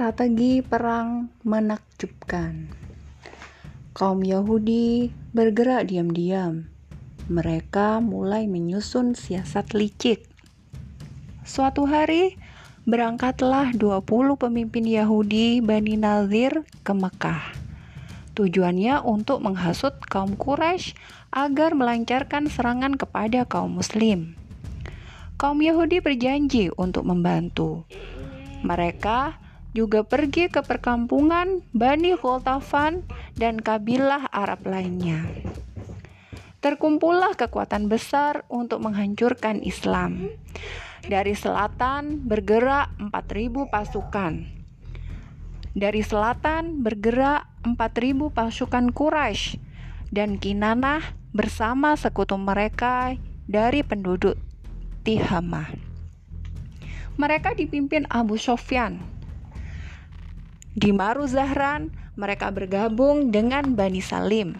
Strategi perang menakjubkan. Kaum Yahudi bergerak diam-diam. Mereka mulai menyusun siasat licik. Suatu hari, berangkatlah 20 pemimpin Yahudi Bani Nazir ke Mekah. Tujuannya untuk menghasut kaum Quraisy agar melancarkan serangan kepada kaum muslim. Kaum Yahudi berjanji untuk membantu. Mereka juga pergi ke perkampungan Bani Gholtafan dan kabilah Arab lainnya. Terkumpullah kekuatan besar untuk menghancurkan Islam. Dari selatan bergerak 4000 pasukan. Dari selatan bergerak 4000 pasukan Quraisy dan Kinanah bersama sekutu mereka dari penduduk Tihamah. Mereka dipimpin Abu Sofyan di Maru Zahran, mereka bergabung dengan Bani Salim.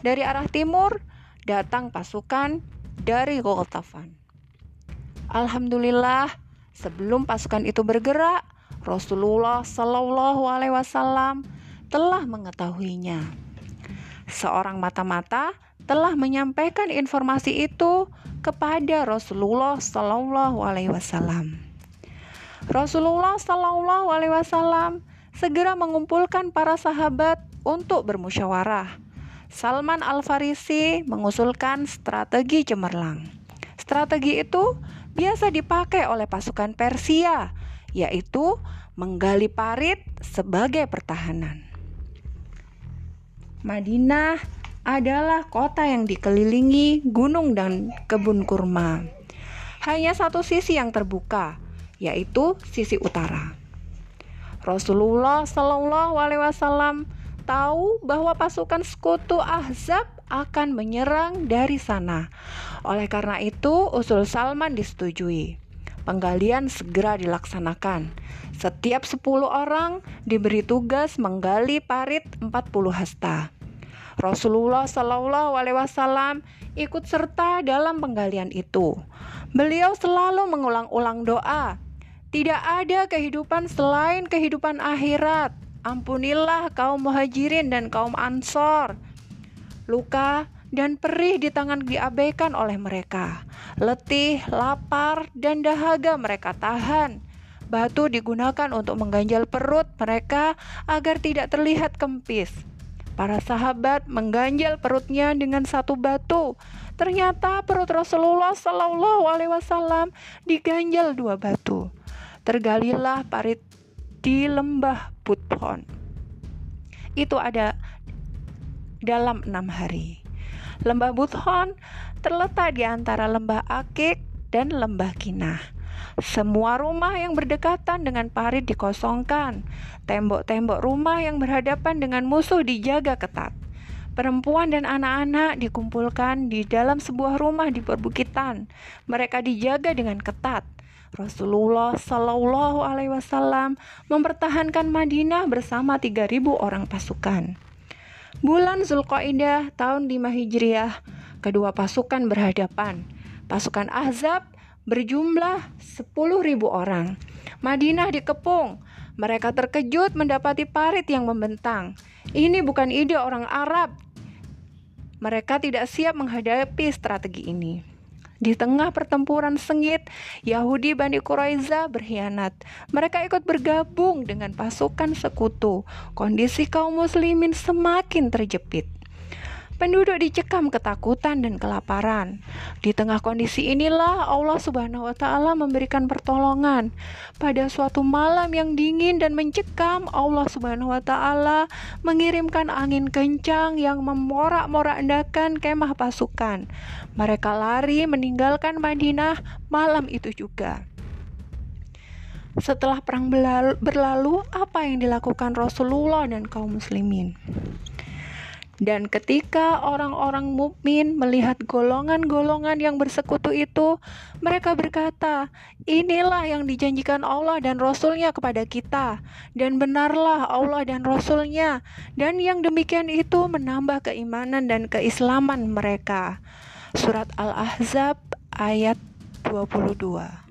Dari arah timur, datang pasukan dari Gholtafan. Alhamdulillah, sebelum pasukan itu bergerak, Rasulullah Shallallahu Alaihi Wasallam telah mengetahuinya. Seorang mata-mata telah menyampaikan informasi itu kepada Rasulullah Shallallahu Alaihi Wasallam. Rasulullah Shallallahu Alaihi Wasallam segera mengumpulkan para sahabat untuk bermusyawarah. Salman Al-Farisi mengusulkan strategi cemerlang. Strategi itu biasa dipakai oleh pasukan Persia, yaitu menggali parit sebagai pertahanan. Madinah adalah kota yang dikelilingi gunung dan kebun kurma. Hanya satu sisi yang terbuka, yaitu sisi utara. Rasulullah Shallallahu Alaihi Wasallam tahu bahwa pasukan sekutu Ahzab akan menyerang dari sana. Oleh karena itu, usul Salman disetujui. Penggalian segera dilaksanakan. Setiap 10 orang diberi tugas menggali parit 40 hasta. Rasulullah Shallallahu Alaihi Wasallam ikut serta dalam penggalian itu. Beliau selalu mengulang-ulang doa tidak ada kehidupan selain kehidupan akhirat. Ampunilah kaum muhajirin dan kaum ansor. Luka dan perih di tangan diabaikan oleh mereka. Letih, lapar, dan dahaga mereka tahan. Batu digunakan untuk mengganjal perut mereka agar tidak terlihat kempis. Para sahabat mengganjal perutnya dengan satu batu. Ternyata perut Rasulullah Shallallahu Alaihi Wasallam diganjal dua batu tergalilah parit di lembah Buthon. Itu ada dalam enam hari. Lembah Buthon terletak di antara lembah Akik dan lembah Kinah. Semua rumah yang berdekatan dengan parit dikosongkan. Tembok-tembok rumah yang berhadapan dengan musuh dijaga ketat. Perempuan dan anak-anak dikumpulkan di dalam sebuah rumah di perbukitan. Mereka dijaga dengan ketat. Rasulullah Shallallahu Alaihi Wasallam mempertahankan Madinah bersama 3.000 orang pasukan. Bulan Zulqaidah tahun 5 Hijriah, kedua pasukan berhadapan. Pasukan Ahzab berjumlah 10.000 orang. Madinah dikepung. Mereka terkejut mendapati parit yang membentang. Ini bukan ide orang Arab. Mereka tidak siap menghadapi strategi ini. Di tengah pertempuran sengit, Yahudi Bani Quraiza berkhianat. Mereka ikut bergabung dengan pasukan sekutu. Kondisi kaum muslimin semakin terjepit. Penduduk dicekam ketakutan dan kelaparan. Di tengah kondisi inilah Allah Subhanahu wa taala memberikan pertolongan. Pada suatu malam yang dingin dan mencekam, Allah Subhanahu wa taala mengirimkan angin kencang yang memorak-morandakan kemah pasukan. Mereka lari meninggalkan Madinah malam itu juga. Setelah perang berlalu, apa yang dilakukan Rasulullah dan kaum muslimin? Dan ketika orang-orang mukmin melihat golongan-golongan yang bersekutu itu, mereka berkata, inilah yang dijanjikan Allah dan Rasulnya kepada kita. Dan benarlah Allah dan Rasulnya. Dan yang demikian itu menambah keimanan dan keislaman mereka. Surat Al-Ahzab ayat 22